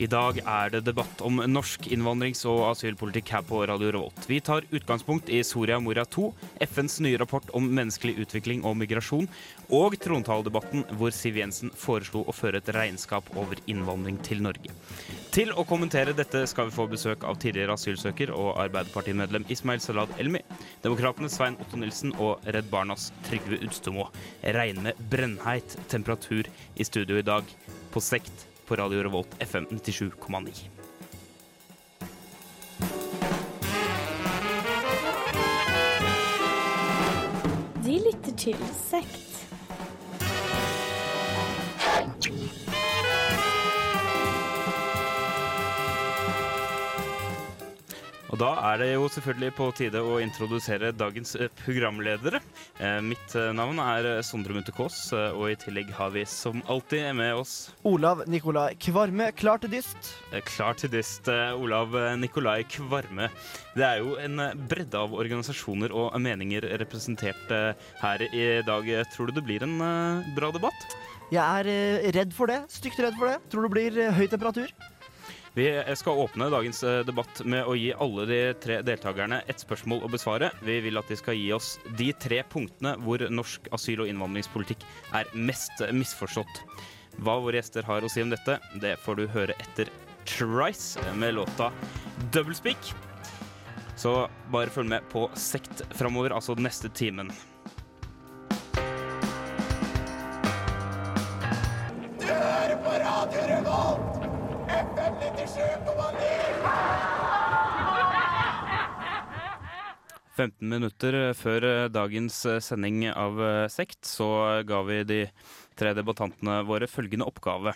I dag er det debatt om norsk innvandrings- og asylpolitikk her på Radio Revolt. Vi tar utgangspunkt i Soria Moria II, FNs nye rapport om menneskelig utvikling og migrasjon, og trontaledebatten hvor Siv Jensen foreslo å føre et regnskap over innvandring til Norge. Til å kommentere dette skal vi få besøk av tidligere asylsøker og Arbeiderpartimedlem Ismail Salad Elmi, Demokratene Svein Otto Nilsen og Redd Barnas Trygve Udstomo. Regn med brennheit temperatur i studio i dag på sekt på Radio Revolt FM 97,9. De lytter til Sekt. Da er det jo selvfølgelig på tide å introdusere dagens eh, programledere. Eh, mitt eh, navn er Sondre Munthe Kaas, og i tillegg har vi som alltid med oss Olav Nikolai Kvarme, klar til dyst. klar til dyst Olav Nikolai Kvarme. Det er jo en bredde av organisasjoner og meninger representert her i dag. Tror du det blir en bra debatt? Jeg er redd for det. Stygt redd for det. Tror det blir høy temperatur. Vi skal åpne dagens eh, debatt med å gi alle de tre deltakerne et spørsmål å besvare. Vi vil at de skal gi oss de tre punktene hvor norsk asyl- og innvandringspolitikk er mest misforstått. Hva våre gjester har å si om dette, det får du høre etter Trice med låta Doublespeak. Så bare følg med på Sekt framover, altså den neste timen. 15 minutter før eh, dagens eh, sending av eh, Sekt, så ga vi de tre debattantene våre følgende oppgave.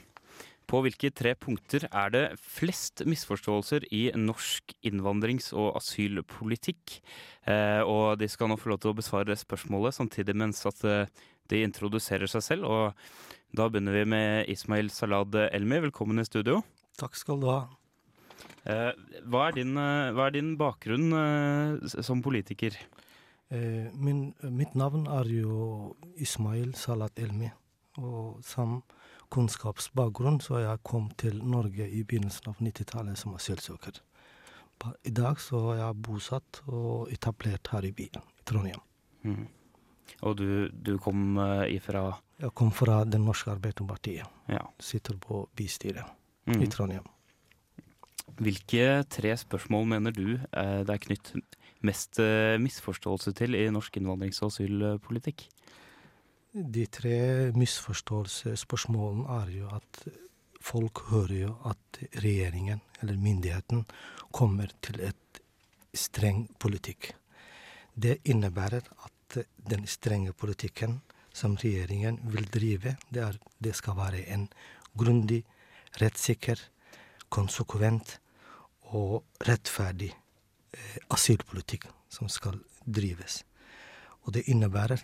På hvilke tre punkter er det flest misforståelser i norsk innvandrings- og asylpolitikk? Eh, og de skal nå få lov til å besvare spørsmålet samtidig mens at eh, de introduserer seg selv. Og da begynner vi med Ismail Salad Elmi. Velkommen i studio. Takk skal du ha. Eh, hva, er din, eh, hva er din bakgrunn eh, som politiker? Eh, min, mitt navn er jo Ismail Salat Elmi. Og som kunnskapsbakgrunn så jeg kom til Norge i begynnelsen av 90-tallet som asylsøker. I dag så er jeg bosatt og etablert her i byen, i Trondheim. Mm. Og du, du kom ifra Jeg kom fra Det norske Arbeiderpartiet. Ja. Sitter på bystyret mm. i Trondheim. Hvilke tre spørsmål mener du eh, det er knytt mest eh, misforståelse til i norsk innvandrings- og asylpolitikk? De tre misforståelsesspørsmålene er jo at folk hører jo at regjeringen eller myndigheten kommer til et streng politikk. Det innebærer at den strenge politikken som regjeringen vil drive, det, er, det skal være en grundig, rettssikker, konsekvent og rettferdig eh, asylpolitikk som skal drives. Og det innebærer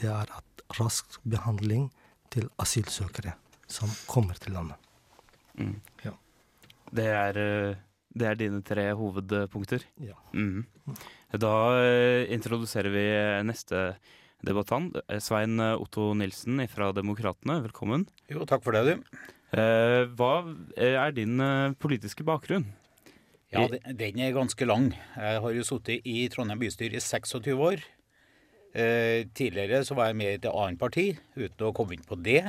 det er at rask behandling til asylsøkere som kommer til landet. Mm. Ja. Det, er, eh, det er dine tre hovedpunkter. Ja. Mm. Da eh, introduserer vi neste debattant, Svein Otto Nilsen fra Demokratene. Velkommen. Jo, takk for det, du. Eh, hva er din eh, politiske bakgrunn? Ja, den er ganske lang. Jeg har jo sittet i Trondheim bystyre i 26 år. Eh, tidligere så var jeg med i et annet parti, uten å komme inn på det.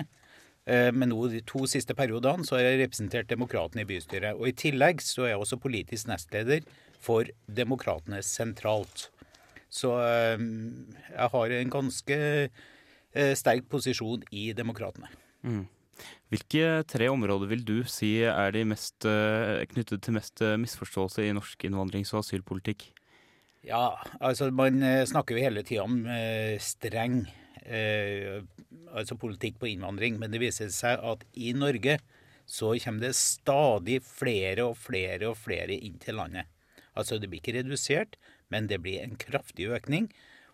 Eh, men nå de to siste periodene så har jeg representert Demokratene i bystyret. Og i tillegg så er jeg også politisk nestleder for Demokratene sentralt. Så jeg har en ganske eh, sterk posisjon i Demokratene. Mm. Hvilke tre områder vil du si er de mest eh, knyttet til mest eh, misforståelse i norsk innvandrings- og asylpolitikk? Ja, altså man eh, snakker jo hele tida om streng eh, altså politikk på innvandring, men det viser seg at i Norge så kommer det stadig flere og flere og flere inn til landet. Altså det blir ikke redusert, men det blir en kraftig økning,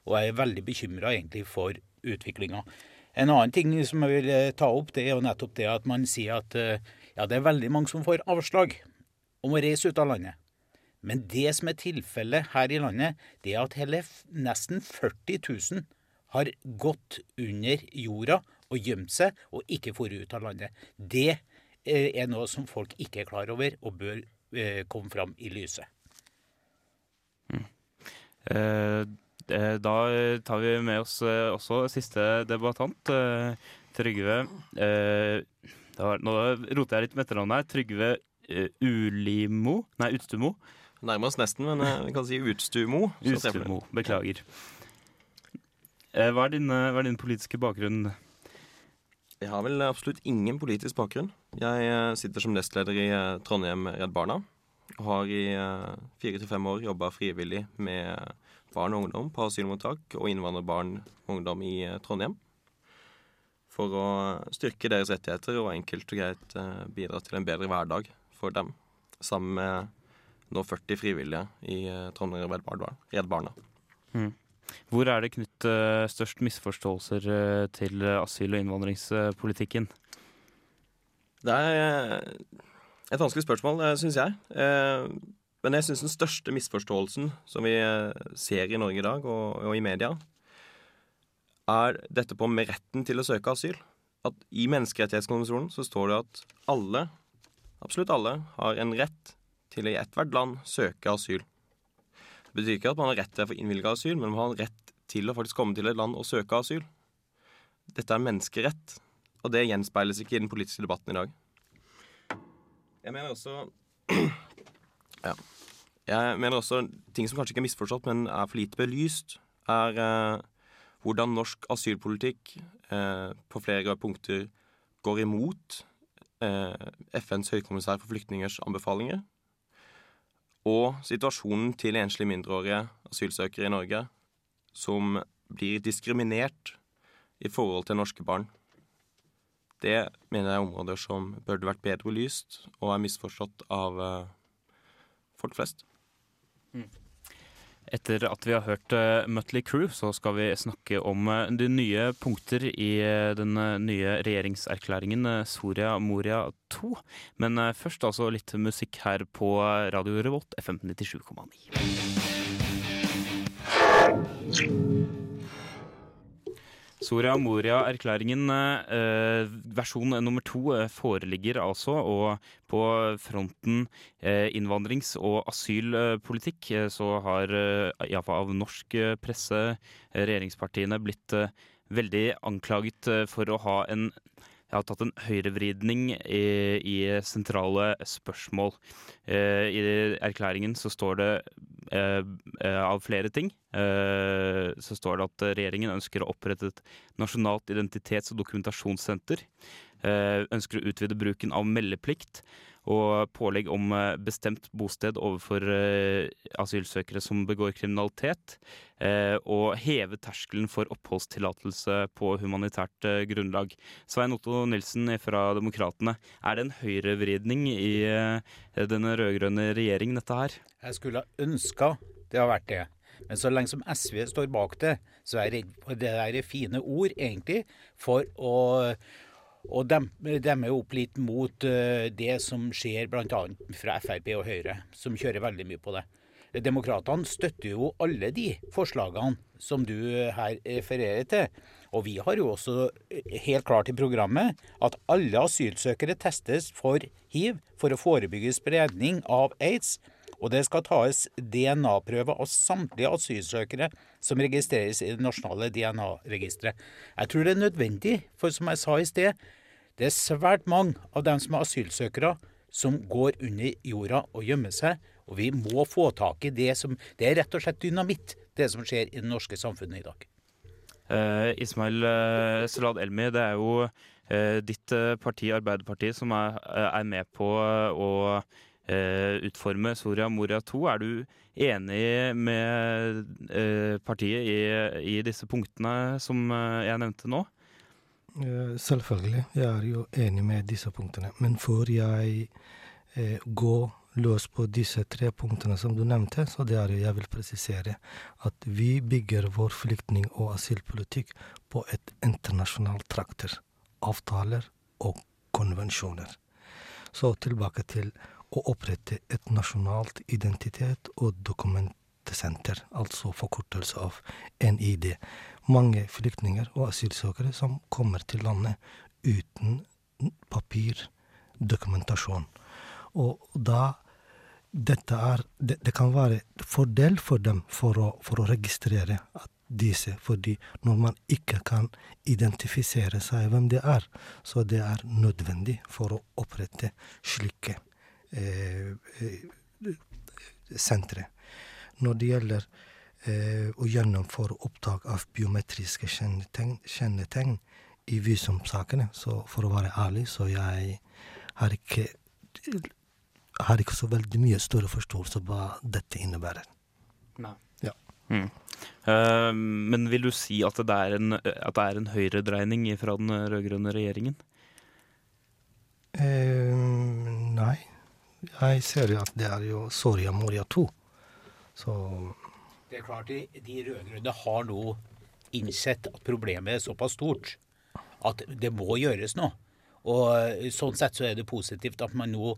og jeg er veldig bekymra egentlig for utviklinga. En annen ting som jeg vil eh, ta opp, det er jo nettopp det at man sier at eh, ja, det er veldig mange som får avslag om å reise ut av landet. Men det som er tilfellet her i landet, det er at hele nesten 40 000 har gått under jorda og gjemt seg og ikke dratt ut av landet. Det eh, er noe som folk ikke er klar over, og bør komme fram i lyset. Mm. eh, Da tar vi med oss eh, også siste debattant, eh, Trygve eh, Nå roter jeg litt med etternavnet her. Trygve eh, Ulimo Nei, Utstumo. Nærmer oss nesten, men eh, vi kan si Utstumo. Utstumo, Beklager. Eh, Hva er din, eh, hva er din politiske bakgrunn? Jeg har vel absolutt ingen politisk bakgrunn. Jeg eh, sitter som nestleder i eh, Trondheim Redd Barna. Og har i eh, fire til fem år jobba frivillig med barn og ungdom på asylmottak og innvandrerbarn og ungdom i eh, Trondheim. For å styrke deres rettigheter og enkelt og greit eh, bidra til en bedre hverdag for dem. Sammen med nå 40 frivillige i eh, Trondheim Redd Barna. Mm. Hvor er det knytt eh, størst misforståelser til asyl- og innvandringspolitikken? Det er et vanskelig spørsmål, syns jeg. Men jeg syns den største misforståelsen som vi eh, ser i Norge i dag, og, og i media, er dette på med retten til å søke asyl. At I Menneskerettighetskonvensjonen så står det at alle, absolutt alle, har en rett til å i ethvert land søke asyl. Det betyr ikke at man har rett til å få innvilga asyl, men man har rett til å faktisk komme til et land og søke asyl. Dette er menneskerett, og det gjenspeiles ikke i den politiske debatten i dag. Jeg mener også Ja. Jeg mener også ting som kanskje ikke er misforstått, men er for lite belyst, er eh, hvordan norsk asylpolitikk eh, på flere punkter går imot eh, FNs høykommissær for flyktningers anbefalinger, og situasjonen til enslige mindreårige asylsøkere i Norge som blir diskriminert i forhold til norske barn. Det mener jeg er områder som burde vært bedre belyst, og er misforstått av eh, folk flest. Etter at vi har hørt uh, Mutley Crew, så skal vi snakke om eh, de nye punkter i eh, den eh, nye regjeringserklæringen eh, Soria Moria 2. Men eh, først altså litt musikk her på Radio Revolt, FM 97,9. Soria Moria-erklæringen eh, versjon nummer to eh, foreligger altså, og på fronten eh, innvandrings- og asylpolitikk eh, så har eh, iallfall av norsk eh, presse regjeringspartiene blitt veldig anklaget for å ha en jeg har tatt en høyrevridning i, i sentrale spørsmål. Eh, I erklæringen så står det eh, eh, av flere ting. Så står det at regjeringen ønsker å opprette et nasjonalt identitets- og dokumentasjonssenter. Ønsker å utvide bruken av meldeplikt og pålegg om eh, bestemt bosted overfor eh, asylsøkere som begår kriminalitet. eh, Og heve terskelen for oppholdstillatelse på humanitært grunnlag. Svein Otto Nilsen fra Demokratene, er det en høyrevridning i denne den rød-grønne regjeringen, dette her? Jeg skulle ha ønska det har vært det. Men så lenge som SV står bak det, så er det fine ord, egentlig, for å, å demme, demme opp litt mot eh, det som skjer bl.a. fra Frp og Høyre, som kjører veldig mye på det. Demokratene støtter jo alle de forslagene som du her refererer til. Og vi har jo også helt klart i programmet at alle asylsøkere testes for hiv for å forebygge spredning av aids. Og det skal tas DNA-prøve av samtlige asylsøkere som registreres i det nasjonale DNA-registeret. Jeg tror det er nødvendig, for som jeg sa i sted, det er svært mange av dem som er asylsøkere, som går under jorda og gjemmer seg. Og vi må få tak i det som Det er rett og slett dynamitt, det som skjer i det norske samfunnet i dag. Eh, Ismail eh, Salad Elmi, det er jo eh, ditt parti, Arbeiderpartiet, som er, er med på å utforme Soria Moria 2. Er du enig med eh, partiet i, i disse punktene som eh, jeg nevnte nå? Eh, Selvfølgelig, jeg er jo enig med disse punktene. Men før jeg eh, går løs på disse tre punktene som du nevnte, så det er jo jeg vil presisere at vi bygger vår flyktning- og asylpolitikk på et internasjonalt trakter. Avtaler og konvensjoner. Så tilbake til å opprette et nasjonalt identitet- og dokumentsenter, altså forkortelse av NID. Mange flyktninger og asylsøkere som kommer til landet uten papirdokumentasjon. Og da dette er, det, det kan være fordel for dem for å, for å registrere disse, fordi når man ikke kan identifisere seg hvem det er, så det er nødvendig for å opprette slike eh, eh. Når det gjelder eh, å gjennomføre opptak av biometriske kjennetegn, kjennetegn i visumsakene, så for å være ærlig, så jeg har ikke har ikke så veldig mye større forståelse av hva dette innebærer. Nei. Ja. Mm. Uh, men vil du si at det er en, at det er en høyredreining fra den rød-grønne regjeringen? Uh, nei, jeg ser jo at det er jo Soria Moria 2. Så Det er klart de, de rød-grønne har nå innsett at problemet er såpass stort at det må gjøres noe. Og eh, sånn sett så er det positivt at man nå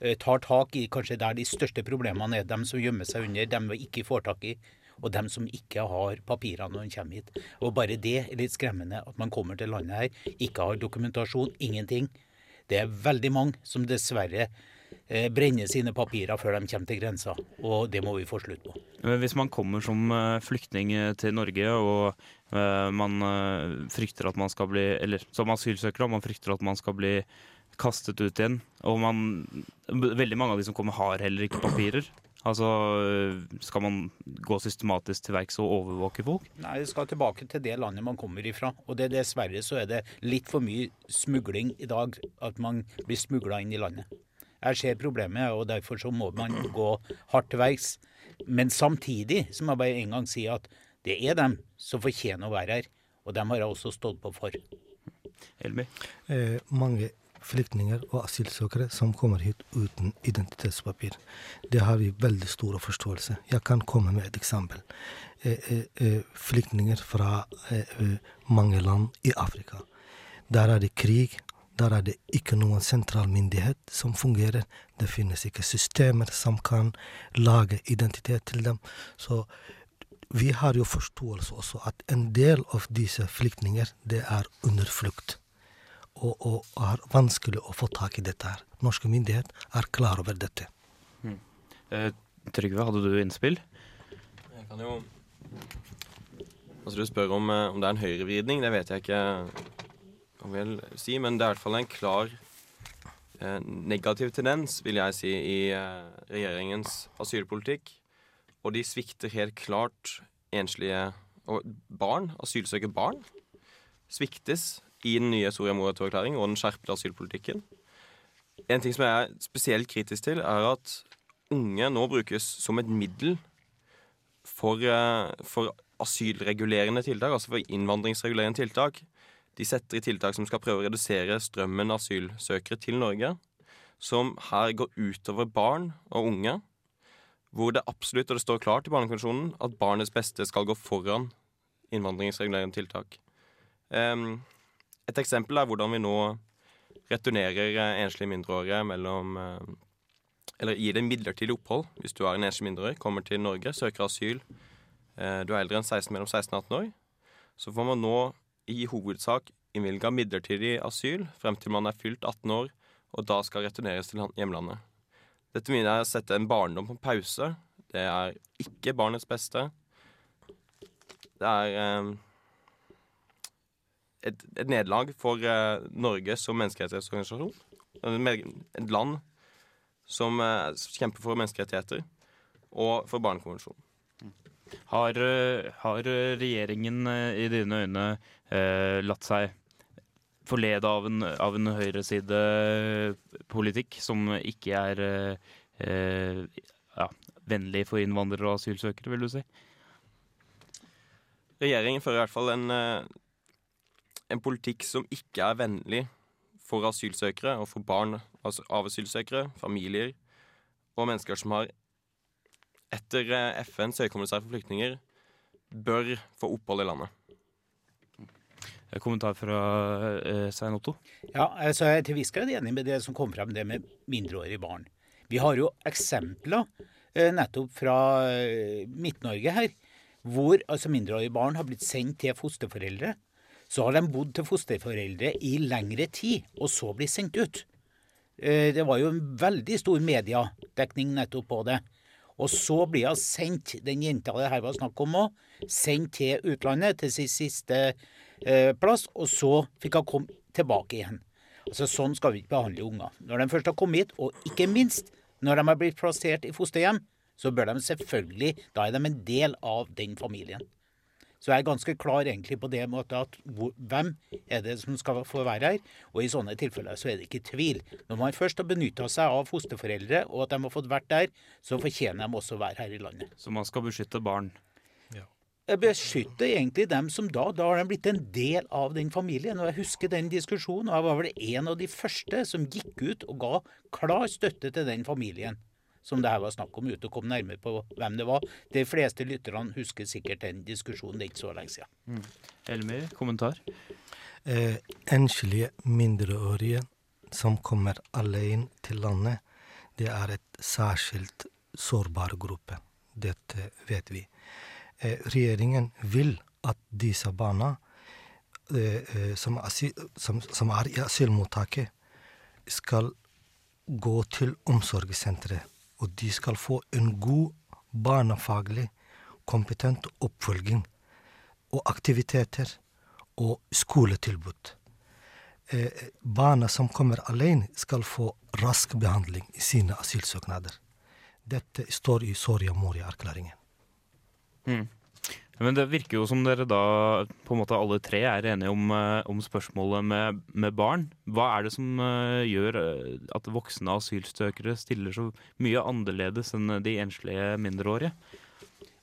eh, tar tak i kanskje der de største problemene er. Dem som gjemmer seg under, dem vi ikke får tak i, og dem som ikke har papirene når de kommer hit. Og bare det er litt skremmende at man kommer til landet her, ikke har dokumentasjon, ingenting. Det er veldig mange som dessverre eh, brenner sine papirer før de kommer til grensa, og det må vi få slutt på. Hvis man kommer som eh, flyktning eh, til Norge og man frykter at man skal bli Eller som asylsøker, og man frykter at man skal bli kastet ut igjen, og man Veldig mange av de som kommer, har heller ikke papirer. Altså, Skal man gå systematisk til verks og overvåke folk? Nei, det skal tilbake til det landet man kommer ifra. Og det, dessverre så er det litt for mye smugling i dag, at man blir smugla inn i landet. Jeg ser problemet, og derfor så må man gå hardt til verks. Men samtidig så må jeg bare en gang si at det er dem som fortjener å være her. Og dem har jeg også stått på for. Elmi? eh, mange flyktninger og asylsøkere som kommer hit uten identitetspapir. Det har vi veldig stor forståelse. Jeg kan komme med et eksempel. Eh, eh, eh, flyktninger fra eh, eh, mange land i Afrika. Der er det krig. Der er det ikke noen sentral myndighet som fungerer. Det finnes ikke systemer som kan lage identitet til dem. Så vi har jo forståelse også at en del av disse flyktninger, det er under flukt og, og er vanskelig å få tak i dette her. Norske myndigheter er klar over dette. Eh, Trygve, hadde du innspill? Jeg kan jo Altså Du spør om, eh, om det er en høyrevridning. Det vet jeg ikke om vel si, men det er i hvert fall en klar eh, negativ tendens, vil jeg si, i eh, regjeringens asylpolitikk. Og de svikter helt klart enslige og barn, asylsøkerbarn, sviktes i den nye Soria Moria II-erklæringen og den skjerpede asylpolitikken. En ting som jeg er spesielt kritisk til, er at unge nå brukes som et middel for, eh, for asylregulerende tiltak, altså for innvandringsregulerende tiltak. De setter i tiltak som skal prøve å redusere strømmen av asylsøkere til Norge, som her går utover barn og unge, hvor det absolutt, og det står klart i Barnekonvensjonen, at barnets beste skal gå foran innvandringsregulerende tiltak. Et eksempel er hvordan vi nå returnerer eh, enslige mindreårige mellom eh, Eller gir dem midlertidig opphold hvis du er en enslig mindreårig, kommer til Norge, søker asyl, eh, du er eldre enn 16, mellom 16 og 18 år, så får man nå i hovedsak innvilga midlertidig asyl frem til man er fylt 18 år, og da skal returneres til hjemlandet. Dette mener jeg sette en barndom på pause. Det er ikke barnets beste. Det er eh, et, et nederlag for eh, Norge som menneskerettighetsorganisasjon. Et land som eh, kjemper for menneskerettigheter og for Barnekonvensjonen. Har, eh, har regjeringen i dine øyne latt seg forlede av en, av en høyresidepolitikk som ikke er eh, eh, ja, vennlig for innvandrere og asylsøkere, vil du si? Regjeringen fører i hvert fall en, eh, en politikk som ikke er vennlig for asylsøkere og for barn av asylsøkere, familier og mennesker som har etter eh, FNs høykommissær for flyktninger bør få opphold i landet. En kommentar fra eh, Svein Otto? Ja, altså Jeg er til viss grad enig med det som kom frem, det med mindreårige barn. Vi har jo eksempler eh, nettopp fra eh, Midt-Norge her, hvor altså mindreårige barn har blitt sendt til fosterforeldre. Så har de bodd til fosterforeldre i lengre tid, og så blir sendt ut. Eh, Det var jo en veldig stor mediedekning nettopp på det. Og så blir hun sendt, den jenta det her var snakk om òg, sendt til utlandet, til sin siste eh, plass, og så fikk hun komme tilbake igjen. Altså Sånn skal vi ikke behandle unger. Når de først har kommet hit, og ikke minst når de har blitt plassert i fosterhjem, så bør de selvfølgelig Da er de en del av den familien. Så jeg er ganske klar egentlig på det måte at hvor, hvem er det som skal få være her. Og i sånne tilfeller så er det ikke tvil. Når man først har benytta seg av fosterforeldre, og at de har fått vært der, så fortjener de også å være her i landet. Så man skal beskytte barn. Jeg beskytter egentlig dem som da Da har de blitt en del av den familien. Og jeg husker den diskusjonen. Og jeg var vel en av de første som gikk ut og ga klar støtte til den familien som det her var snakk om, uten å komme nærmere på hvem det var. De fleste lytterne husker sikkert den diskusjonen. Det er ikke så lenge siden. Elmer, kommentar? Eh, enslige mindreårige som kommer alene til landet, det er et særskilt sårbar gruppe. Dette vet vi. Eh, regjeringen vil at disse barna eh, eh, som, som, som er i asylmottaket, skal gå til omsorgssenteret. Og de skal få en god barnefaglig, kompetent oppfølging og aktiviteter og skoletilbud. Eh, barna som kommer alene, skal få rask behandling i sine asylsøknader. Dette står i Soria Moria-erklæringen. Men det virker jo som dere da på en måte alle tre er enige om, eh, om spørsmålet med, med barn. Hva er det som eh, gjør eh, at voksne asylsøkere stiller så mye annerledes enn de enslige mindreårige?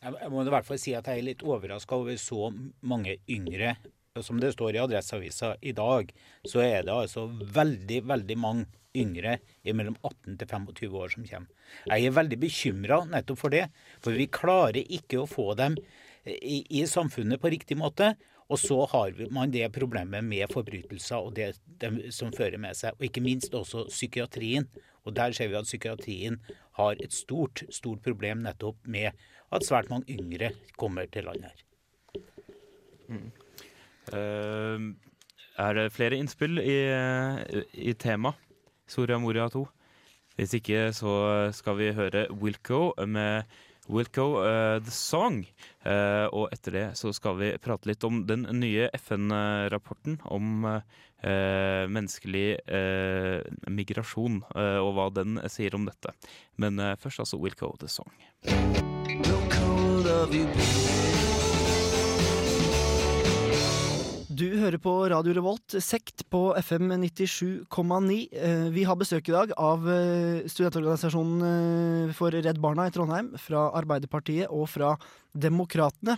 Jeg må i hvert fall si at jeg er litt overraska over så mange yngre. Som det står i Adresseavisa i dag, så er det altså veldig, veldig mange yngre mellom 18 til 25 år som kommer. Jeg er veldig bekymra nettopp for det, for vi klarer ikke å få dem i, i samfunnet på riktig måte. Og så har man det problemet med forbrytelser og det, de som fører med seg. Og ikke minst også psykiatrien. Og der ser vi at psykiatrien har et stort, stort problem nettopp med at svært mange yngre kommer til landet her. Eh, er det flere innspill i, i tema Soria Moria 2? Hvis ikke så skal vi høre Wilco med Wilco uh, The Song. Uh, og etter det så skal vi prate litt om den nye FN-rapporten om uh, menneskelig eh, migrasjon, eh, og hva den sier om dette. Men eh, først altså Wilco The Song. Du hører på Radio Revolt, sekt på FM 97,9. Eh, Vi har besøk i dag av eh, studentorganisasjonen eh, for Redd Barna i Trondheim, fra Arbeiderpartiet og fra Demokratene.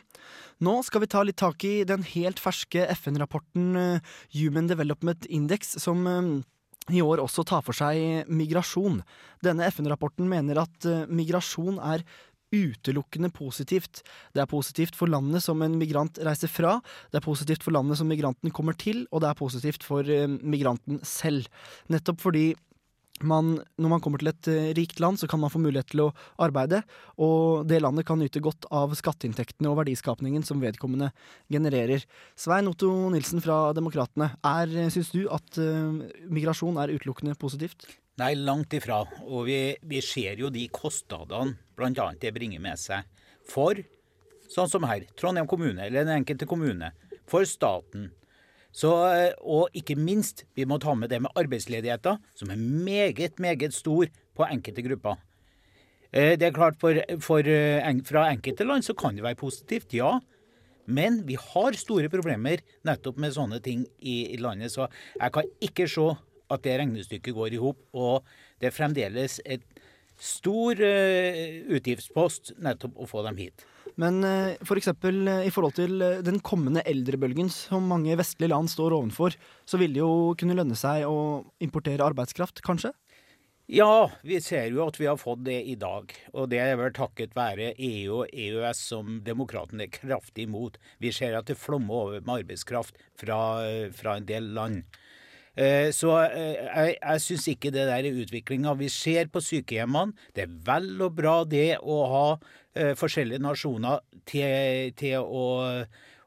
Nå skal vi ta litt tak i den helt ferske FN-rapporten Human Development Index, som i år også tar for seg migrasjon. Denne FN-rapporten mener at migrasjon er utelukkende positivt. Det er positivt for landet som en migrant reiser fra, det er positivt for landet som migranten kommer til, og det er positivt for eh, migranten selv. Nettopp fordi man, når man kommer til et eh, rikt land, så kan man få mulighet til å arbeide, og det landet kan nyte godt av skatteinntektene og verdiskapningen som vedkommende genererer. Svein Otto Nilsen fra Demokratene, er, syns du at uh, migrasjon er utelukkende positivt? Nei, langt ifra. Og vi, vi ser jo de kostnadene bl.a. det bringer med seg for, sånn som her, Trondheim kommune, eller den enkelte kommune, for staten. Så, eh, og ikke minst, vi må ta med det med arbeidsledigheten, som er meget, meget stor på enkelte grupper. Eh, Det er klart, for, for, eh, fra enkelte land så kan det være positivt, ja. Men vi har store problemer nettopp med sånne ting i, i landet, så jeg kan ikke se at det regnestykket går i hop. Og det er fremdeles et stor uh, utgiftspost nettopp å få dem hit. Men eh, for eksempel eh, i forhold til eh, den kommende eldrebølgen som mange vestlige land står ovenfor, så vil det jo kunne lønne seg å importere arbeidskraft, kanskje? Ja, vi ser jo at vi har fått det i dag. Og det er vel takket være EU og EØS som demokratene er kraftig imot. Vi ser at det flommer over med arbeidskraft fra, fra en del land. Så jeg, jeg syns ikke det der er utviklinga vi ser på sykehjemmene. Det er vel og bra det å ha forskjellige nasjoner til, til å,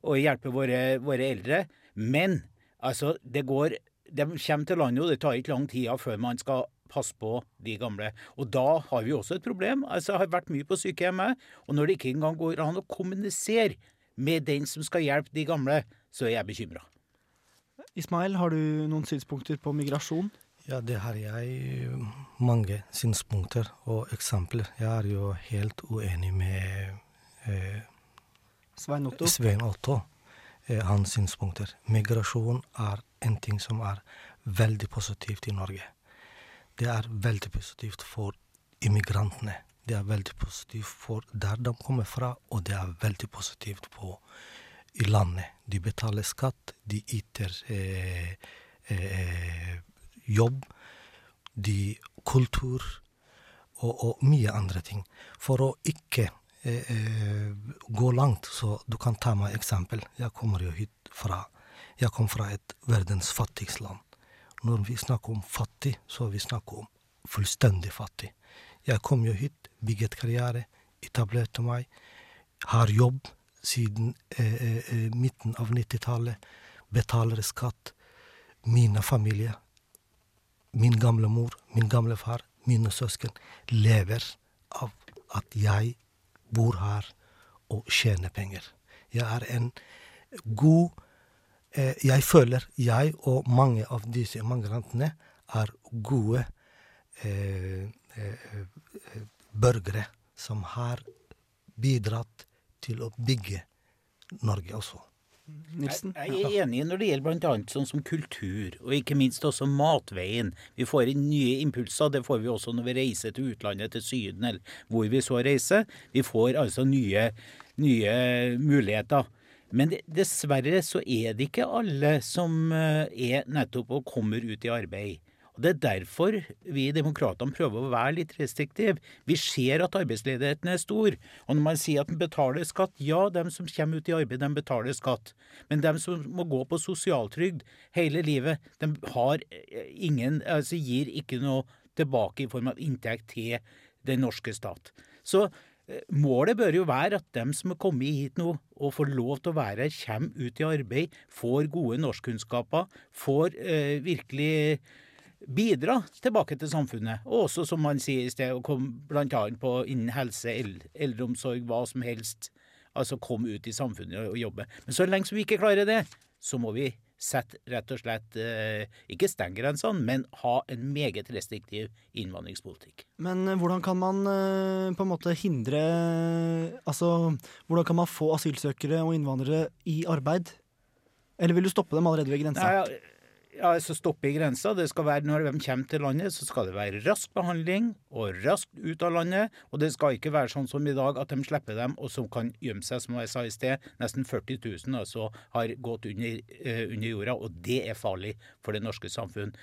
å hjelpe våre, våre eldre. Men altså, det går De kommer til landet, og det tar ikke lang tid før man skal passe på de gamle. Og da har vi også et problem. Altså, jeg har vært mye på sykehjemmet, og når det ikke engang går an å kommunisere med den som skal hjelpe de gamle, så er jeg bekymra. Ismail, har du noen synspunkter på migrasjon? Ja, det har jeg mange synspunkter og eksempler. Jeg er jo helt uenig med eh, Svein Otto? Svein Otto. Eh, hans synspunkter. Migrasjon er en ting som er veldig positivt i Norge. Det er veldig positivt for immigrantene. Det er veldig positivt for der de kommer fra, og det er veldig positivt på, i landet. De betaler skatt, de yter eh, eh, jobb, de kultur og, og mye andre ting. For å ikke eh, eh, gå langt, så du kan ta meg eksempel. Jeg kommer jo hit fra Jeg kom fra et verdens fattigste land. Når vi snakker om fattig, så vi snakker om fullstendig fattig. Jeg kom jo hit, bygget karriere, etablerte meg, har jobb siden eh, eh, midten av 90-tallet, betaler skatt. Mine familie, min gamle mor, min gamle far, mine søsken lever av at jeg bor her og tjener penger. Jeg er en god eh, Jeg føler jeg og mange av disse migrantene er gode eh, eh, børgere som har bidratt til å bygge Norge også. Nilsen? Jeg, jeg er enig når det gjelder bl.a. sånn som kultur, og ikke minst også matveien. Vi får inn nye impulser. Det får vi også når vi reiser til utlandet, til Syden eller hvor vi så reiser. Vi får altså nye, nye muligheter. Men dessverre så er det ikke alle som eh, er nettopp og kommer ut i arbeid. Og Det er derfor vi Demokratene prøver å være litt restriktive. Vi ser at arbeidsledigheten er stor. Og når man sier at man betaler skatt, ja, dem som kommer ut i arbeid, de betaler skatt. Men dem som må gå på sosialtrygd hele livet, de har ingen, altså gir ikke noe tilbake i form av inntekt til den norske stat. Så eh, Målet bør jo være at dem som er kommet hit nå og får lov til å være her, kommer ut i arbeid, får gode norskkunnskaper, får eh, virkelig bidra tilbake til samfunnet. Og også, som man sier i sted, å komme bl.a. på innen helse, eldreomsorg, hva som helst. Altså komme ut i samfunnet og jobbe. Men så lenge vi ikke klarer det, så må vi sette rett og slett eh, Ikke stenge grensene, men ha en meget restriktiv innvandringspolitikk. Men eh, hvordan kan man eh, på en måte hindre Altså, hvordan kan man få asylsøkere og innvandrere i arbeid? Eller vil du stoppe dem allerede ved grensa? Nei, ja, altså stoppe i grensa. Det skal være, når de kommer til landet, så skal det være rask behandling og raskt ut av landet. Og det skal ikke være sånn som i dag, at de slipper dem, og som kan gjemme seg, som jeg sa i sted. Nesten 40 000 altså, har gått under, uh, under jorda, og det er farlig for det norske samfunn.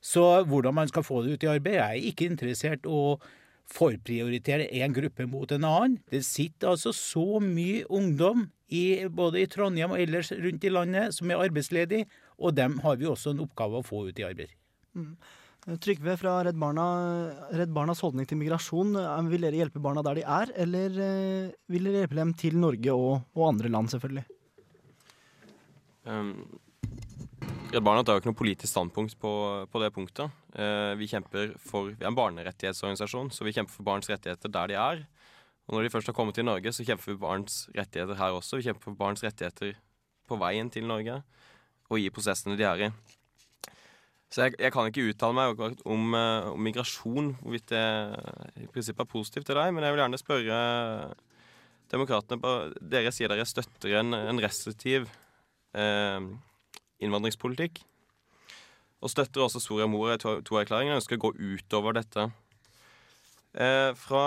Så hvordan man skal få det ut i arbeid, jeg er ikke interessert å forprioritere en gruppe mot en annen. Det sitter altså så mye ungdom i, både i Trondheim og ellers rundt i landet som er arbeidsledig, og dem har vi også en oppgave å få ut i arbeid. Trygve fra Redd, Barna, Redd Barnas holdning til migrasjon. Vil dere hjelpe barna der de er, eller eh, vil dere hjelpe dem til Norge og, og andre land, selvfølgelig? Um, Redd Barna tar jo ikke noe politisk standpunkt på, på det punktet. Uh, vi kjemper for, vi er en barnerettighetsorganisasjon, så vi kjemper for barns rettigheter der de er. Og når de først har kommet til Norge, så kjemper vi for barns rettigheter her også. Vi kjemper for barns rettigheter på veien til Norge og i prosessene de er i. Så jeg, jeg kan ikke uttale meg om, eh, om migrasjon, hvorvidt det i prinsippet er positivt til deg, men jeg vil gjerne spørre demokratene på Dere sier dere støtter en, en restriktiv eh, innvandringspolitikk. Og støtter også Soria Moria II-erklæringen og ønsker å gå utover dette. Eh, fra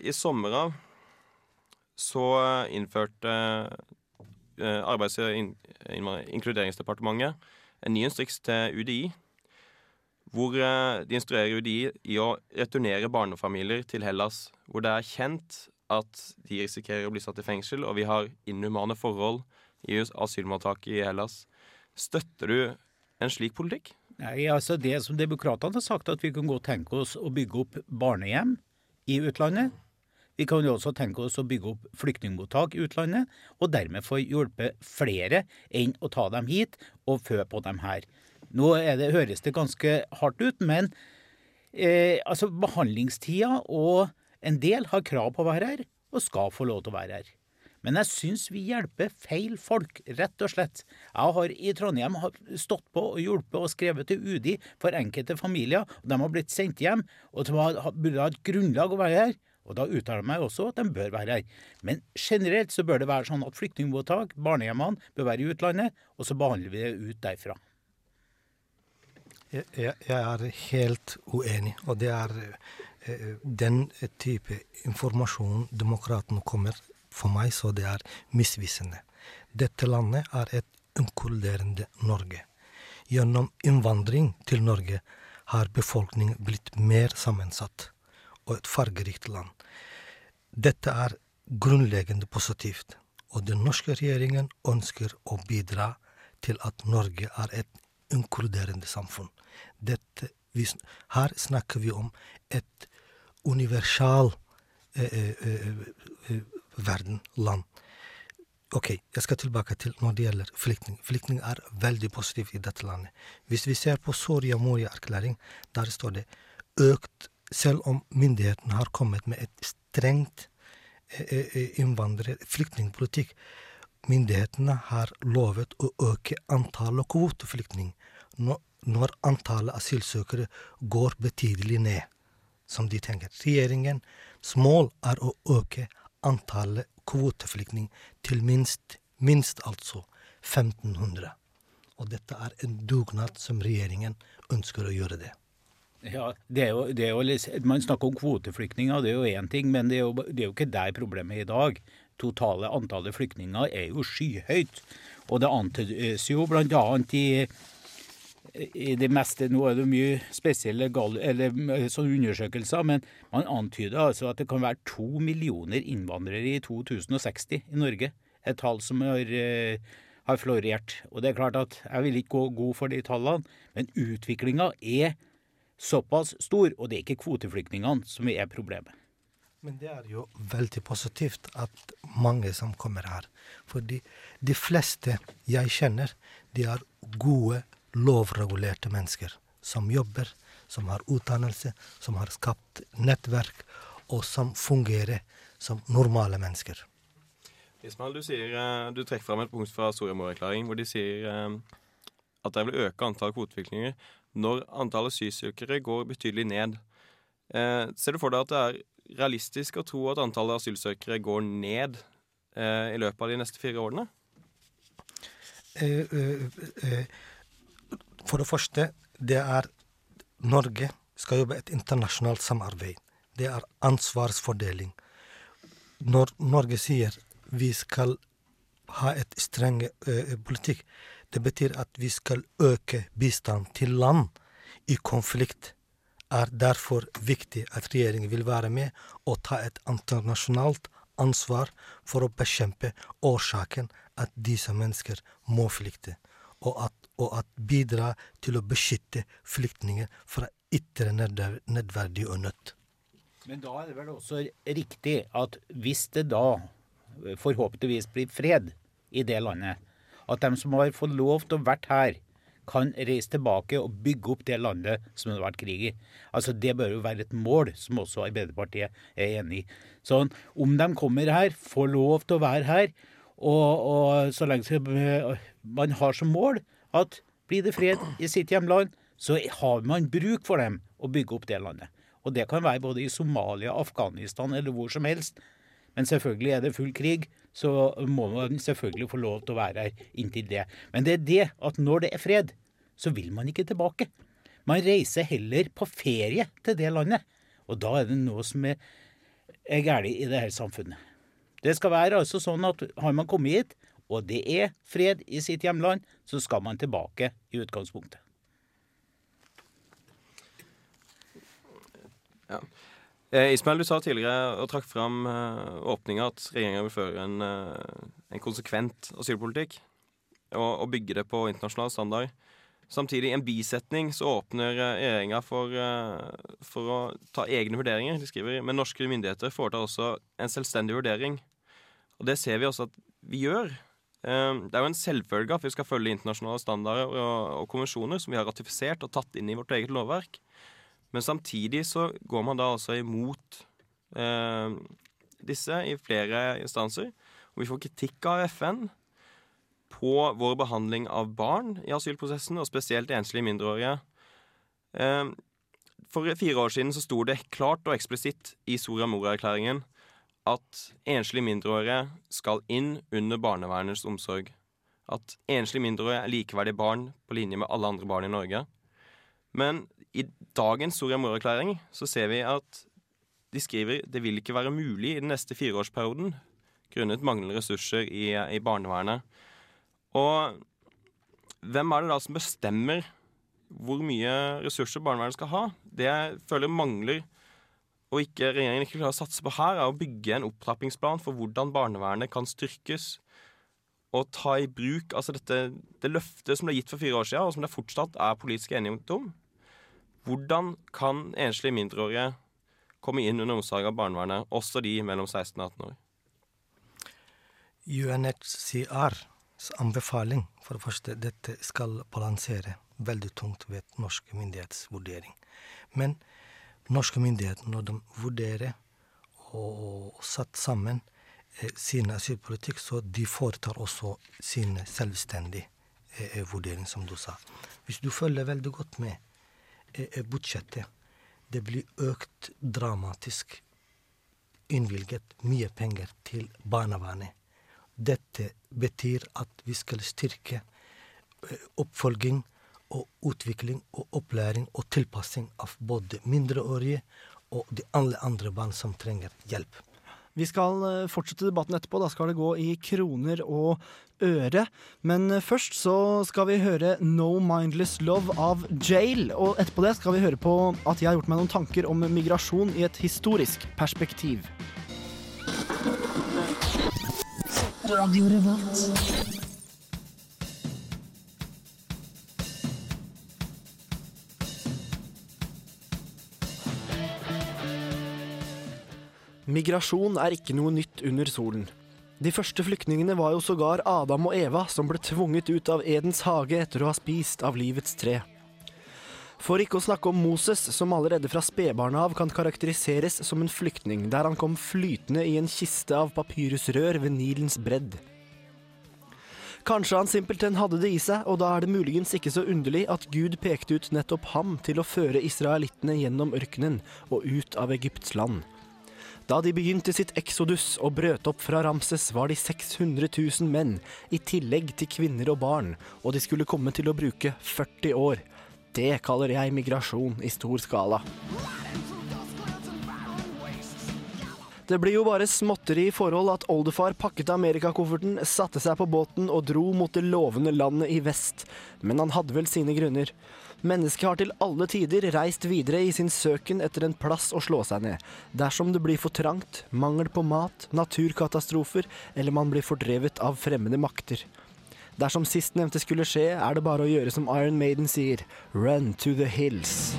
i sommer av så innførte Arbeids- og inkluderingsdepartementet en ny instruks til UDI, hvor eh, de instruerer UDI i å returnere barnefamilier til Hellas, hvor det er kjent at de risikerer å bli satt i fengsel, og vi har inhumane forhold i asylmottaket i Hellas. Støtter du en slik politikk? Nei, altså Det som demokratene har sagt, at vi kan godt tenke oss å bygge opp barnehjem i utlandet. Vi kan jo også tenke oss å bygge opp flyktningmottak i utlandet, og dermed få hjulpet flere enn å ta dem hit og fø på dem her. Nå det, høres det ganske hardt ut, men eh, altså behandlingstida og en del har krav på å være her, og skal få lov til å være her. Men jeg syns vi hjelper feil folk, rett og slett. Jeg har i Trondheim stått på og hjulpet og skrevet til UDI for enkelte familier, og de har blitt sendt hjem, og de burde ha et grunnlag å være her. Og da uttaler jeg meg også at de bør være her. Men generelt så bør det være sånn at flyktningmottak, barnehjemmene, bør være i utlandet, og så behandler vi det ut derfra. Jeg, er helt uenig, og det er eh, den type informasjon demokratene kommer for meg, så det er misvisende. Dette landet er et inkluderende Norge. Gjennom innvandring til Norge har befolkningen blitt mer sammensatt og et fargerikt land. Dette er grunnleggende positivt, og den norske regjeringen ønsker å bidra til at Norge er et inkluderende samfunn. Dette, her snakker vi om et universal eh, eh, eh, verden, land. Ok, jeg skal tilbake til når det gjelder flyktning. Flyktning er veldig positivt i dette landet. Hvis vi ser på Soria Moria-erklæring, der står det økt selv om myndighetene har kommet med et strengt eh, eh, innvandrer- flyktningpolitikk. Myndighetene har lovet å øke antallet kvoteflyktninger når antallet asylsøkere går betydelig ned, som de tenker. Regjeringens mål er å øke antallet kvoteflyktninger til minst, minst altså 1500. Og dette er en dugnad som regjeringen ønsker å gjøre det. Ja, det er jo, det er jo, Man snakker om kvoteflyktninger, det er jo én ting, men det er jo, det er jo ikke der problemet er i dag. Totale antallet flyktninger er jo skyhøyt. Og det antydes jo bl.a. i i det meste, Nå er det mye spesielle gal, eller, sånne undersøkelser, men man antyder altså at det kan være to millioner innvandrere i 2060 i Norge. Et tall som har, har florert. Og det er klart at Jeg vil ikke gå god for de tallene, men utviklinga er såpass stor, og det er ikke kvoteflyktningene som er problemet. Men det er jo veldig positivt at mange som kommer her. Fordi de fleste jeg kjenner, de er gode, lovregulerte mennesker. Som jobber, som har utdannelse, som har skapt nettverk, og som fungerer som normale mennesker. Ismail, du, sier, eh, du trekker fram et punkt fra Soria Moria-erklæringen hvor de sier eh, at de vil øke antall kvoteflyktninger når antallet asylsøkere går betydelig ned. Eh, ser du for deg at det er realistisk å tro at antallet asylsøkere går ned eh, i løpet av de neste fire årene? Eh, eh, eh for det første, det er Norge skal jobbe et internasjonalt samarbeid. Det er ansvarsfordeling. Når Norge sier vi skal ha et streng politikk, det betyr at vi skal øke bistand til land i konflikt. er derfor viktig at regjeringen vil være med og ta et internasjonalt ansvar for å bekjempe årsaken at disse mennesker må flykte, og at, og at bidra til å beskytte flyktninger fra ytre nedverdig og nødt. Men da er det vel også riktig at hvis det da forhåpentligvis blir fred i det landet, at de som har fått lov til å vært her, kan reise tilbake og bygge opp det landet som det har vært krig i. Altså Det bør jo være et mål, som også Arbeiderpartiet er enig i. Sånn, Om de kommer her, får lov til å være her, og, og så lenge man har som mål at blir det fred i sitt hjemland, så har man bruk for dem å bygge opp det landet. Og det kan være både i Somalia, Afghanistan eller hvor som helst. Men selvfølgelig er det full krig, så må man selvfølgelig få lov til å være her inntil det. Men det er det at når det er fred, så vil man ikke tilbake. Man reiser heller på ferie til det landet. Og da er det noe som er, er galt i det her samfunnet. Det skal være altså sånn at har man kommet hit, og det er fred i sitt hjemland, så skal man tilbake i utgangspunktet. Ja. Eh, Ismail, du sa tidligere og trakk fram eh, åpninga at regjeringa vil føre en, eh, en konsekvent asylpolitikk og, og, bygge det på internasjonal standard. Samtidig, i en bisetning så åpner regjeringa for, for å ta egne vurderinger. De skriver men norske myndigheter foretar også en selvstendig vurdering. Og det ser vi også at vi gjør. Det er jo en selvfølge at vi skal følge internasjonale standarder og, og konvensjoner som vi har ratifisert og tatt inn i vårt eget lovverk. Men samtidig så går man da altså imot eh, disse i flere instanser. Og vi får kritikk av FN på vår behandling av barn i asylprosessen, og spesielt enslige mindreårige. Eh, For fire år siden så sto det klart og eksplisitt i Soria Moria-erklæringen at enslige mindreårige skal inn under barnevernets omsorg. At enslige mindreårige er likeverdige barn på linje med alle andre barn i Norge. Men i dagens Soria Moria-erklæring så ser vi at de skriver det vil ikke være mulig i den neste fireårsperioden grunnet manglende ressurser i, i barnevernet. Og hvem er det da som bestemmer hvor mye ressurser barnevernet skal ha? Det jeg føler mangler, og ikke regjeringen ikke klarer å satse på her, er å bygge en opptrappingsplan for hvordan barnevernet kan styrkes. Og ta i bruk altså dette, det løftet som ble gitt for fire år siden, og som det fortsatt er politisk enighet om. Hvordan kan enslige mindreårige komme inn under omsorg av barnevernet, også de mellom 16 og 18 år? UNHCRs anbefaling for det første, dette skal balansere veldig tungt ved norske myndigheters vurdering. Men norske myndigheter, når de vurderer og satt sammen eh, sin asylpolitikk, så de foretar også sin selvstendige eh, vurdering, som du sa. Hvis du følger veldig godt med budsjettet, det blir økt dramatisk innvilget mye penger til barnevernet. Dette betyr at vi skal styrke eh, oppfølging og utvikling og opplæring og tilpassing av både mindreårige og de alle andre barn som trenger hjelp. Vi skal eh, fortsette debatten etterpå. Da skal det gå i kroner og øre. Men eh, først så skal vi høre No Mindless Love av Jail. Og etterpå det skal vi høre på at jeg har gjort meg noen tanker om migrasjon i et historisk perspektiv. Migrasjon er ikke noe nytt under solen. De første flyktningene var jo sågar Adam og Eva, som ble tvunget ut av Edens hage etter å ha spist av livets tre. For ikke å snakke om Moses, som allerede fra spedbarnet av kan karakteriseres som en flyktning, der han kom flytende i en kiste av papyrusrør ved Nilens bredd. Kanskje han simpelthen hadde det i seg, og da er det muligens ikke så underlig at Gud pekte ut nettopp ham til å føre israelittene gjennom ørkenen og ut av Egypts land. Da de begynte sitt eksodus og brøt opp fra Ramses, var de 600 000 menn, i tillegg til kvinner og barn, og de skulle komme til å bruke 40 år. Det kaller jeg migrasjon i stor skala. Det blir jo bare småtteri i forhold at oldefar pakket amerikakofferten, satte seg på båten og dro mot det lovende landet i vest. Men han hadde vel sine grunner. Mennesket har til alle tider reist videre i sin søken etter en plass å slå seg ned. Dersom det blir for trangt, mangel på mat, naturkatastrofer eller man blir fordrevet av fremmede makter. Dersom sistnevnte skulle skje, er det bare å gjøre som Iron Maiden sier, run to the hills.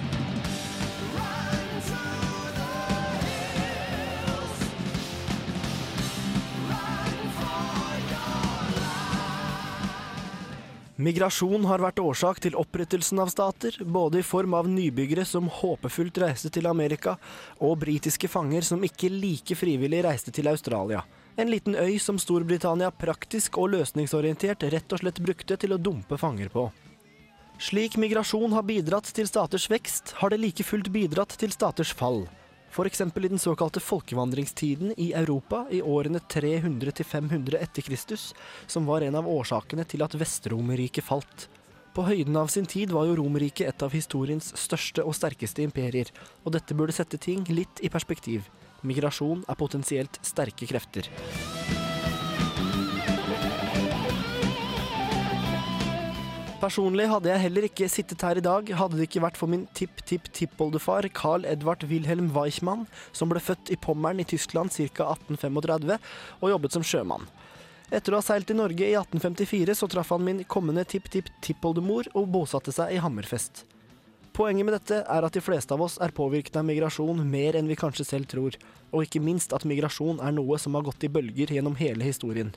Migrasjon har vært årsak til opprettelsen av stater, både i form av nybyggere som håpefullt reiste til Amerika, og britiske fanger som ikke like frivillig reiste til Australia. En liten øy som Storbritannia praktisk og løsningsorientert rett og slett brukte til å dumpe fanger på. Slik migrasjon har bidratt til staters vekst, har det like fullt bidratt til staters fall. F.eks. i den såkalte folkevandringstiden i Europa i årene 300 500 etter Kristus, som var en av årsakene til at Vestromerriket falt. På høyden av sin tid var jo Romerriket et av historiens største og sterkeste imperier, og dette burde sette ting litt i perspektiv. Migrasjon er potensielt sterke krefter. Personlig hadde jeg heller ikke sittet her i dag, hadde det ikke vært for min tipp-tipp-tippoldefar Carl Edvard Wilhelm Weichmann, som ble født i Pommern i Tyskland ca. 1835 og jobbet som sjømann. Etter å ha seilt i Norge i 1854, så traff han min kommende tipp-tipp-tippoldemor og bosatte seg i Hammerfest. Poenget med dette er at de fleste av oss er påvirket av migrasjon mer enn vi kanskje selv tror, og ikke minst at migrasjon er noe som har gått i bølger gjennom hele historien.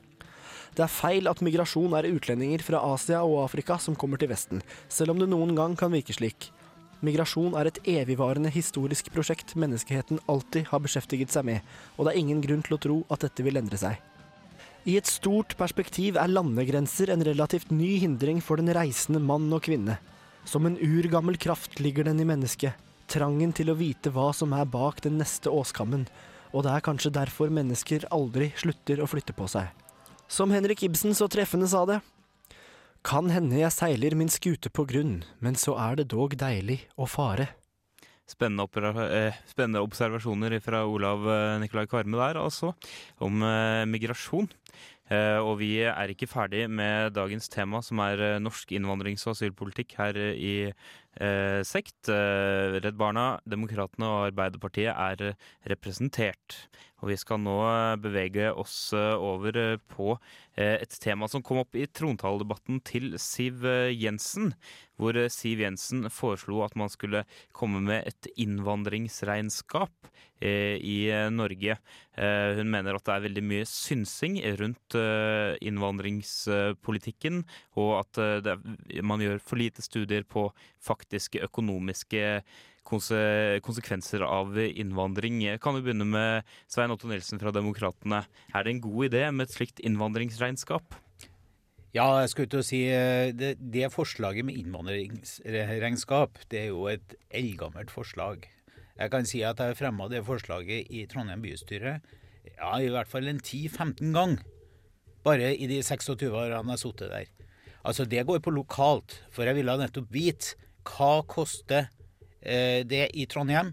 Det er feil at migrasjon er utlendinger fra Asia og Afrika som kommer til Vesten, selv om det noen gang kan virke slik. Migrasjon er et evigvarende historisk prosjekt menneskeheten alltid har beskjeftiget seg med, og det er ingen grunn til å tro at dette vil endre seg. I et stort perspektiv er landegrenser en relativt ny hindring for den reisende mann og kvinne. Som en urgammel kraft ligger den i mennesket, trangen til å vite hva som er bak den neste åskammen, og det er kanskje derfor mennesker aldri slutter å flytte på seg. Som Henrik Ibsen så treffende sa det, kan hende jeg seiler min skute på grunn, men så er det dog deilig å fare. Spennende, eh, spennende, observasjoner fra Olav eh, Nikolai Kvarme der, altså, om eh, migrasjon. Eh, og vi er ikke ferdig med dagens tema, som er eh, norsk innvandrings- og asylpolitikk her i eh, Sekt. Redd Barna, Demokratene og Arbeiderpartiet er representert. Og vi skal nå bevege oss over på et tema som kom opp i trontaledebatten til Siv Jensen. Hvor Siv Jensen foreslo at man skulle komme med et innvandringsregnskap i Norge. Hun mener at det er veldig mye synsing rundt innvandringspolitikken, og at man gjør for lite studier på faktiske økonomiske konsekvenser av innvandring. Kan vi begynne med Svein Otto Nilsen fra Demokratene. Er det en god idé med et slikt innvandringsregnskap? Ja, jeg skulle til å si eh, det, det forslaget med innvandringsregnskap, det er jo et eldgammelt forslag. Jeg kan si at jeg fremma det forslaget i Trondheim bystyre ja, i hvert fall en 10-15 gang. Bare i de 26 årene jeg har sittet der. Altså, det går på lokalt. For jeg ville nettopp vite hva koster det i Trondheim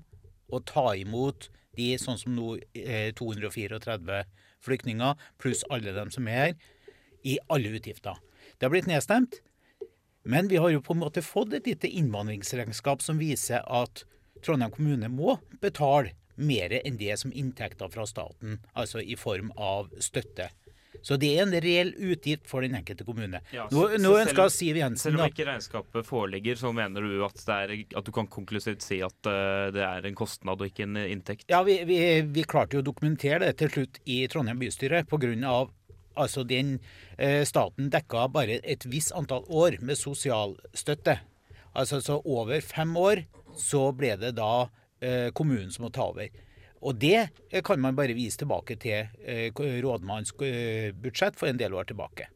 å ta imot de sånn som nå eh, 234 flyktninger, pluss alle dem som er her, i alle utgifter. Det har blitt nedstemt. Men vi har jo på en måte fått et lite innvandringsregnskap som viser at Trondheim kommune må betale mer enn det som inntekter fra staten, altså i form av støtte. Så det er en reell utgift for den enkelte kommune. Ja, nå, så, nå ønsker Siv Jensen Selv om ikke regnskapet foreligger, så mener du at, er, at du kan konklusivt si at uh, det er en kostnad og ikke en inntekt? Ja, vi, vi, vi klarte jo å dokumentere det til slutt i Trondheim bystyre pga. Altså den eh, Staten dekka bare et visst antall år med sosialstøtte. Altså så over fem år så ble det da eh, kommunen som må ta over. Og det kan man bare vise tilbake til eh, rådmannens eh, budsjett for en del år tilbake.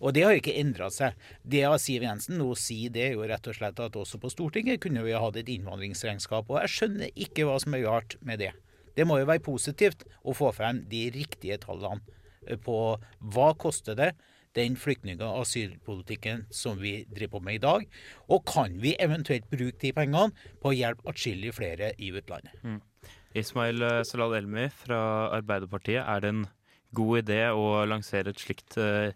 Og det har ikke endra seg. Det av Siv Jensen nå sier, det er jo rett og slett at også på Stortinget kunne vi hatt et innvandringsregnskap. Og jeg skjønner ikke hva som er galt med det. Det må jo være positivt å få frem de riktige tallene eh, på hva koster det den flyktning- og asylpolitikken som vi driver på med i dag? Og kan vi eventuelt bruke de pengene på å hjelpe atskillig flere i utlandet? Mm. Ismail eh, Salal Elmi fra Arbeiderpartiet, er det en god idé å lansere et slikt eh,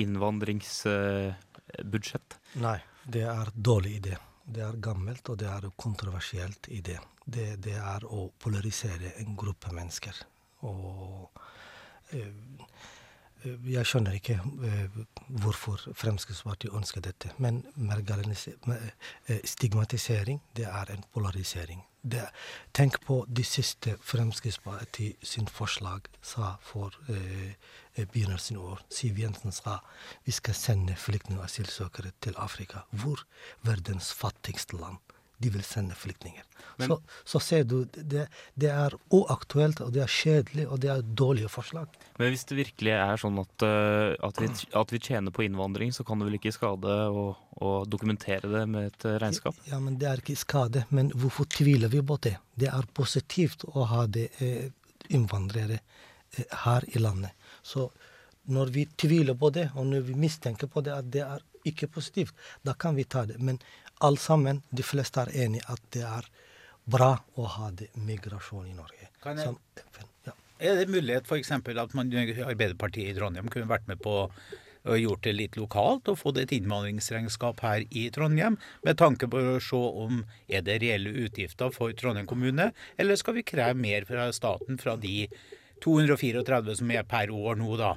innvandringsbudsjett? Nei, det er dårlig idé. Det er gammelt, og det er kontroversielt idé. Det, det er å polarisere en gruppe mennesker. Og eh, jeg skjønner ikke hvorfor Fremskrittspartiet ønsker dette. Men stigmatisering, det er en polarisering det, tenk på de siste Fremskrittspartiet sin forslag sa for eh, begynnelsen av år. Siv Jensen sa vi skal sende flyktninger og asylsøkere til Afrika. Hvor verdens fattigste land de vil sende flyktninger. Men, så, så, ser du, det, det, er uaktuelt, og det er kjedelig, og det er dårlige forslag. Men hvis det virkelig er sånn at, uh, at, vi, at vi, tjener på innvandring, så kan det vel ikke skade å, å, dokumentere det med et regnskap? Ja, men det er ikke skade. Men hvorfor tviler vi på det? Det er positivt å ha det eh, innvandrere eh, her i landet. Så når vi tviler på det, og når vi mistenker på det at det er ikke positivt, da kan vi ta det. Men alle sammen, de fleste er enig at det er bra å ha det migrasjon i Norge. Kan jeg, Som, ja. Er det mulighet f.eks. at man, Arbeiderpartiet i Trondheim kunne vært med på og gjort det litt lokalt og fått et innvandringsregnskap her i Trondheim, med tanke på å se om er det reelle utgifter for Trondheim kommune, eller skal vi kreve mer fra staten fra de 234 som er per år nå, da?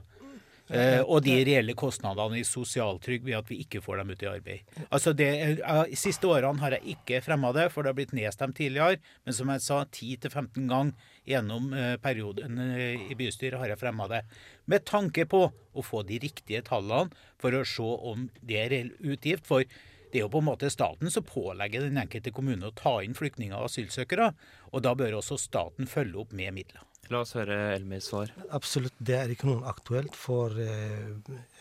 Eh, og de reelle kostnadene i sosialtrygd ved at vi ikke får dem ut i arbeid. Altså det, De siste årene har jeg ikke fremma det, for det har blitt nedstemt tidligere. Men som jeg sa, 10-15 ganger gjennom eh, perioden eh, i bystyret har jeg fremma det. Med tanke på å få de riktige tallene for å se om det er reell utgift. For det er jo på en måte staten som pålegger den enkelte kommune å ta inn flyktninger og asylsøkere. Og da bør også staten følge opp med midler. La oss høre Elmis svar. Absolutt, det er ikke noe aktuelt for eh,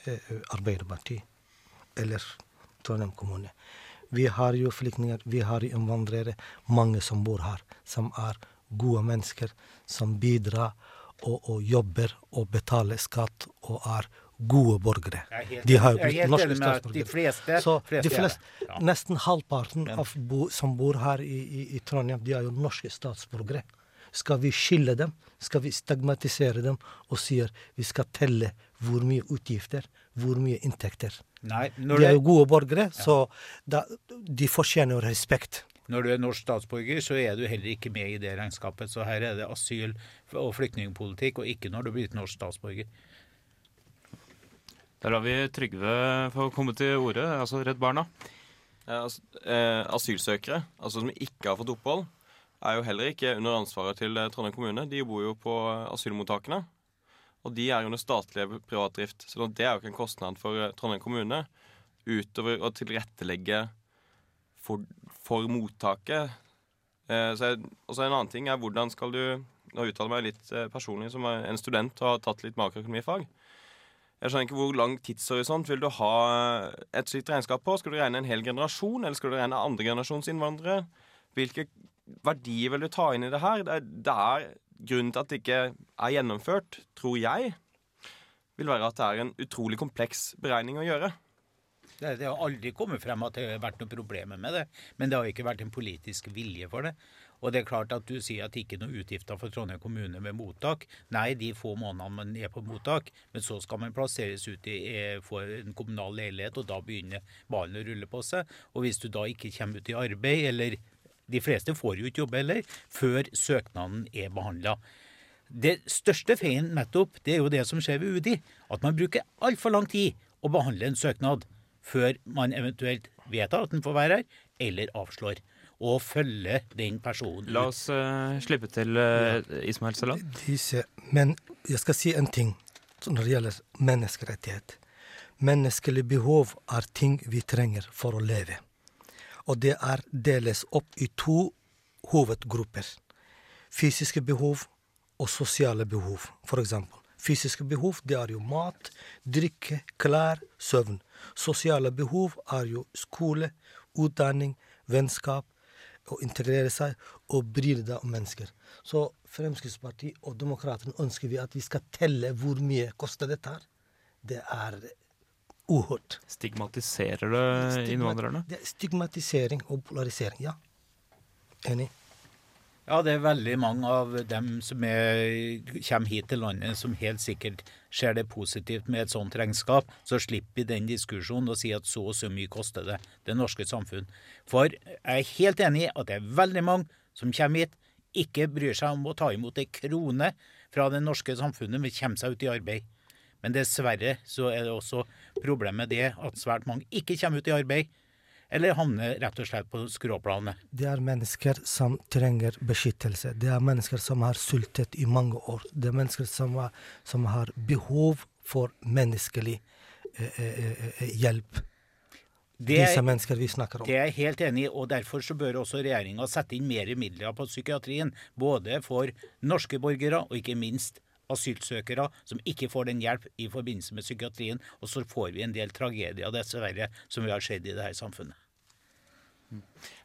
eh, Arbeiderpartiet eller Trondheim kommune. Vi har jo flyktninger, vi har jo innvandrere, mange som bor her, som er gode mennesker, som bidrar og, og jobber og betaler skatt og er gode borgere. De har jo blitt norske statsborgere. De fleste, Så fleste de fleste. Ja. Nesten halvparten av bo, som bor her i, i, i Trondheim, de er jo norske statsborgere. Skal vi skille dem? Skal vi stigmatisere dem og sier vi skal telle hvor mye utgifter, hvor mye inntekter? Nei, De er jo gode borgere, så da, de fortjener respekt. når du er norsk statsborger, så er du heller ikke med i det regnskapet. Så her er det asyl- og flyktningpolitikk, og ikke når du blir norsk statsborger. Der har vi Trygve få komme til orde, altså Redd Barna. Ja, altså, eh, asylsøkere, altså som ikke har fått opphold, er jo heller ikke under ansvaret til eh, Trondheim kommune. De bor jo på eh, asylmottakene. Og de er under statlig privatdrift. Så det er jo ikke en kostnad for eh, Trondheim kommune utover å tilrettelegge for, for mottaket. Eh, så en annen ting er hvordan skal du Nå uttaler jeg meg litt personlig som en student og har tatt litt makroøkonomifag. Jeg skjønner ikke Hvor lang tidshorisont vil du ha et slikt regnskap på? Skal du regne en hel generasjon, eller skal du regne andregenerasjons innvandrere? Hvilke verdier vil du ta inn i det her? Det det er Grunnen til at det ikke er gjennomført, tror jeg, vil være at det er en utrolig kompleks beregning å gjøre. Det, det har aldri kommet frem at det har vært noen problemer med det. Men det har ikke vært en politisk vilje for det. Og det er klart at du sier at det ikke er noen utgifter for Trondheim kommune med mottak. Nei, de få månedene man er på mottak, men så skal man plasseres ut i for en kommunal leilighet, og da begynner ballen å rulle på seg. Og hvis du da ikke kommer ut i arbeid, eller de fleste får jo ikke jobbe heller, før søknaden er behandla. Det største feilen nettopp, det er jo det som skjer ved UDI. At man bruker altfor lang tid å behandle en søknad før man eventuelt vedtar at den får være her, eller avslår. Og følge den personen La oss uh, slippe til uh, Ismael Salam. Men jeg skal si en ting når det gjelder menneskerettighet. Menneskelige behov er ting vi trenger for å leve. Og det er deles opp i to hovedgrupper. Fysiske behov og sosiale behov, eksempel. Fysiske behov det er jo mat, drikke, klær, søvn. Sosiale behov er jo skole, utdanning, vennskap, å integrere seg og bry deg om mennesker. Så Fremskrittspartiet og Demokratene ønsker vi at vi skal telle hvor mye koster dette her. Det er uhørt. Stigmatiserer det Stigma- innvandrerne? Det er stigmatisering og polarisering, ja. Enig. Ja, det er veldig mange av dem som er, kommer hit til landet, som helt sikkert ser det positivt med et sånt regnskap. Så slipper vi den diskusjonen og si at så og så mye koster det det norske samfunn. For jeg er helt enig i at det er veldig mange som kommer hit, ikke bryr seg om å ta imot ei krone fra det norske samfunnet, men kommer seg ut i arbeid. Men dessverre så er det også problemet det at svært mange ikke kommer ut i arbeid, eller havner rett og slett på skråplanet. Det er mennesker som trenger beskyttelse. Det er mennesker som har sultet i mange år. Det er mennesker som har, som har behov for menneskelig eh, eh, eh, hjelp. Det Disse mennesker vi snakker om. Det er jeg helt enig i, og derfor så bør også regjeringa sette inn mer midler på psykiatrien. Både for norske borgere og ikke minst asylsøkere som ikke får den hjelp i forbindelse med psykiatrien. Og så får vi en del tragedier, dessverre, som vi har sett i dette samfunnet.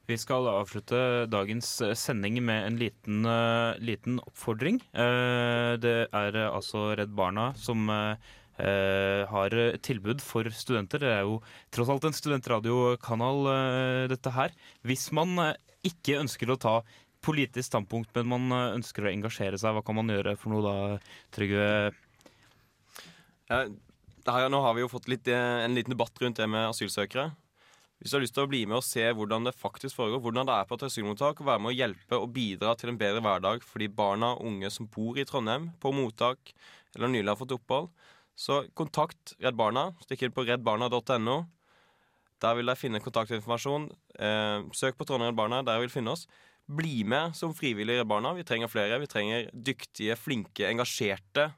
Vi skal avslutte dagens eh, sending med en liten, eh, liten oppfordring. Eh, det er altså Redd Barna som har tilbud for studenter. Det er jo tross alt en studentradiokanal, dette her. Hvis man ikke ønsker å ta politisk standpunkt, men man eh, ønsker å engasjere seg, hva kan man gjøre for noe da, Trygve? Ja, nå har vi jo fått litt, eh, en liten debatt rundt det med asylsøkere. Hvis du har lyst til å bli med og se hvordan det faktisk foregår, hvordan det er på et asylmottak, og være med å hjelpe og bidra til en bedre hverdag for de barna og unge som bor i Trondheim, på mottak eller nylig har fått opphold, Så kontakt Redd Barna. Stikk inn på reddbarna.no. Der vil dere finne kontaktinformasjon. Eh, søk på Trondheim Redd Barna, der vil finne oss. Bli med som frivillig i Redd Barna. Vi trenger flere. Vi trenger dyktige, flinke, engasjerte,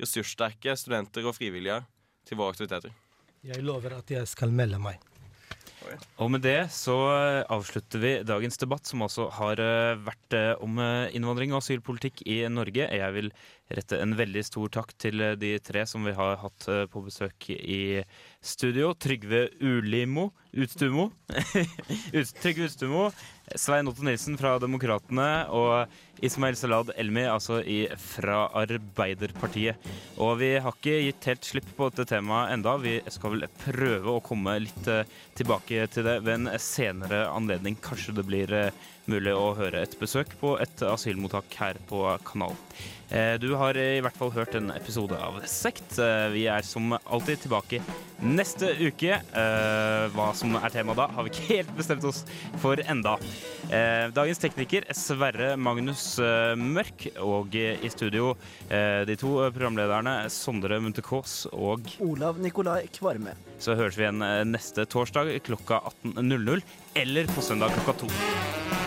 ressurssterke studenter og frivillige til våre aktiviteter. Jeg lover at jeg skal melde meg. Og med det så eh, avslutter vi dagens debatt, som altså har eh, vært eh, om innvandring og asylpolitikk i Norge. Jeg vil rette en veldig stor takk til eh, de tre som vi har hatt eh, på besøk i studio. Trygve Ulimo Utstumo. Trygve Utstumo. Svein Otto Nilsen fra Demokratene og Ismail Salad Elmi, altså i, fra Arbeiderpartiet. Og vi har ikke gitt helt slipp på dette temaet enda. Vi skal vel prøve å komme litt eh, tilbake til det ved en senere anledning. Kanskje det blir mulig å høre et besøk på et asylmottak her på kanalen. Eh, Du har i hvert fall hørt en episode av Sekt. Eh, Vi er som alltid tilbake neste uke. Eh, Hva som er temaet da, har vi ikke helt bestemt oss for enda. Dagens tekniker Sverre Magnus Mørk, og i studio de to programlederne Sondre Munthe Kaas og Olav Nikolai Kvarme. så høres vi igjen neste torsdag klokka 18.00, eller på søndag klokka to.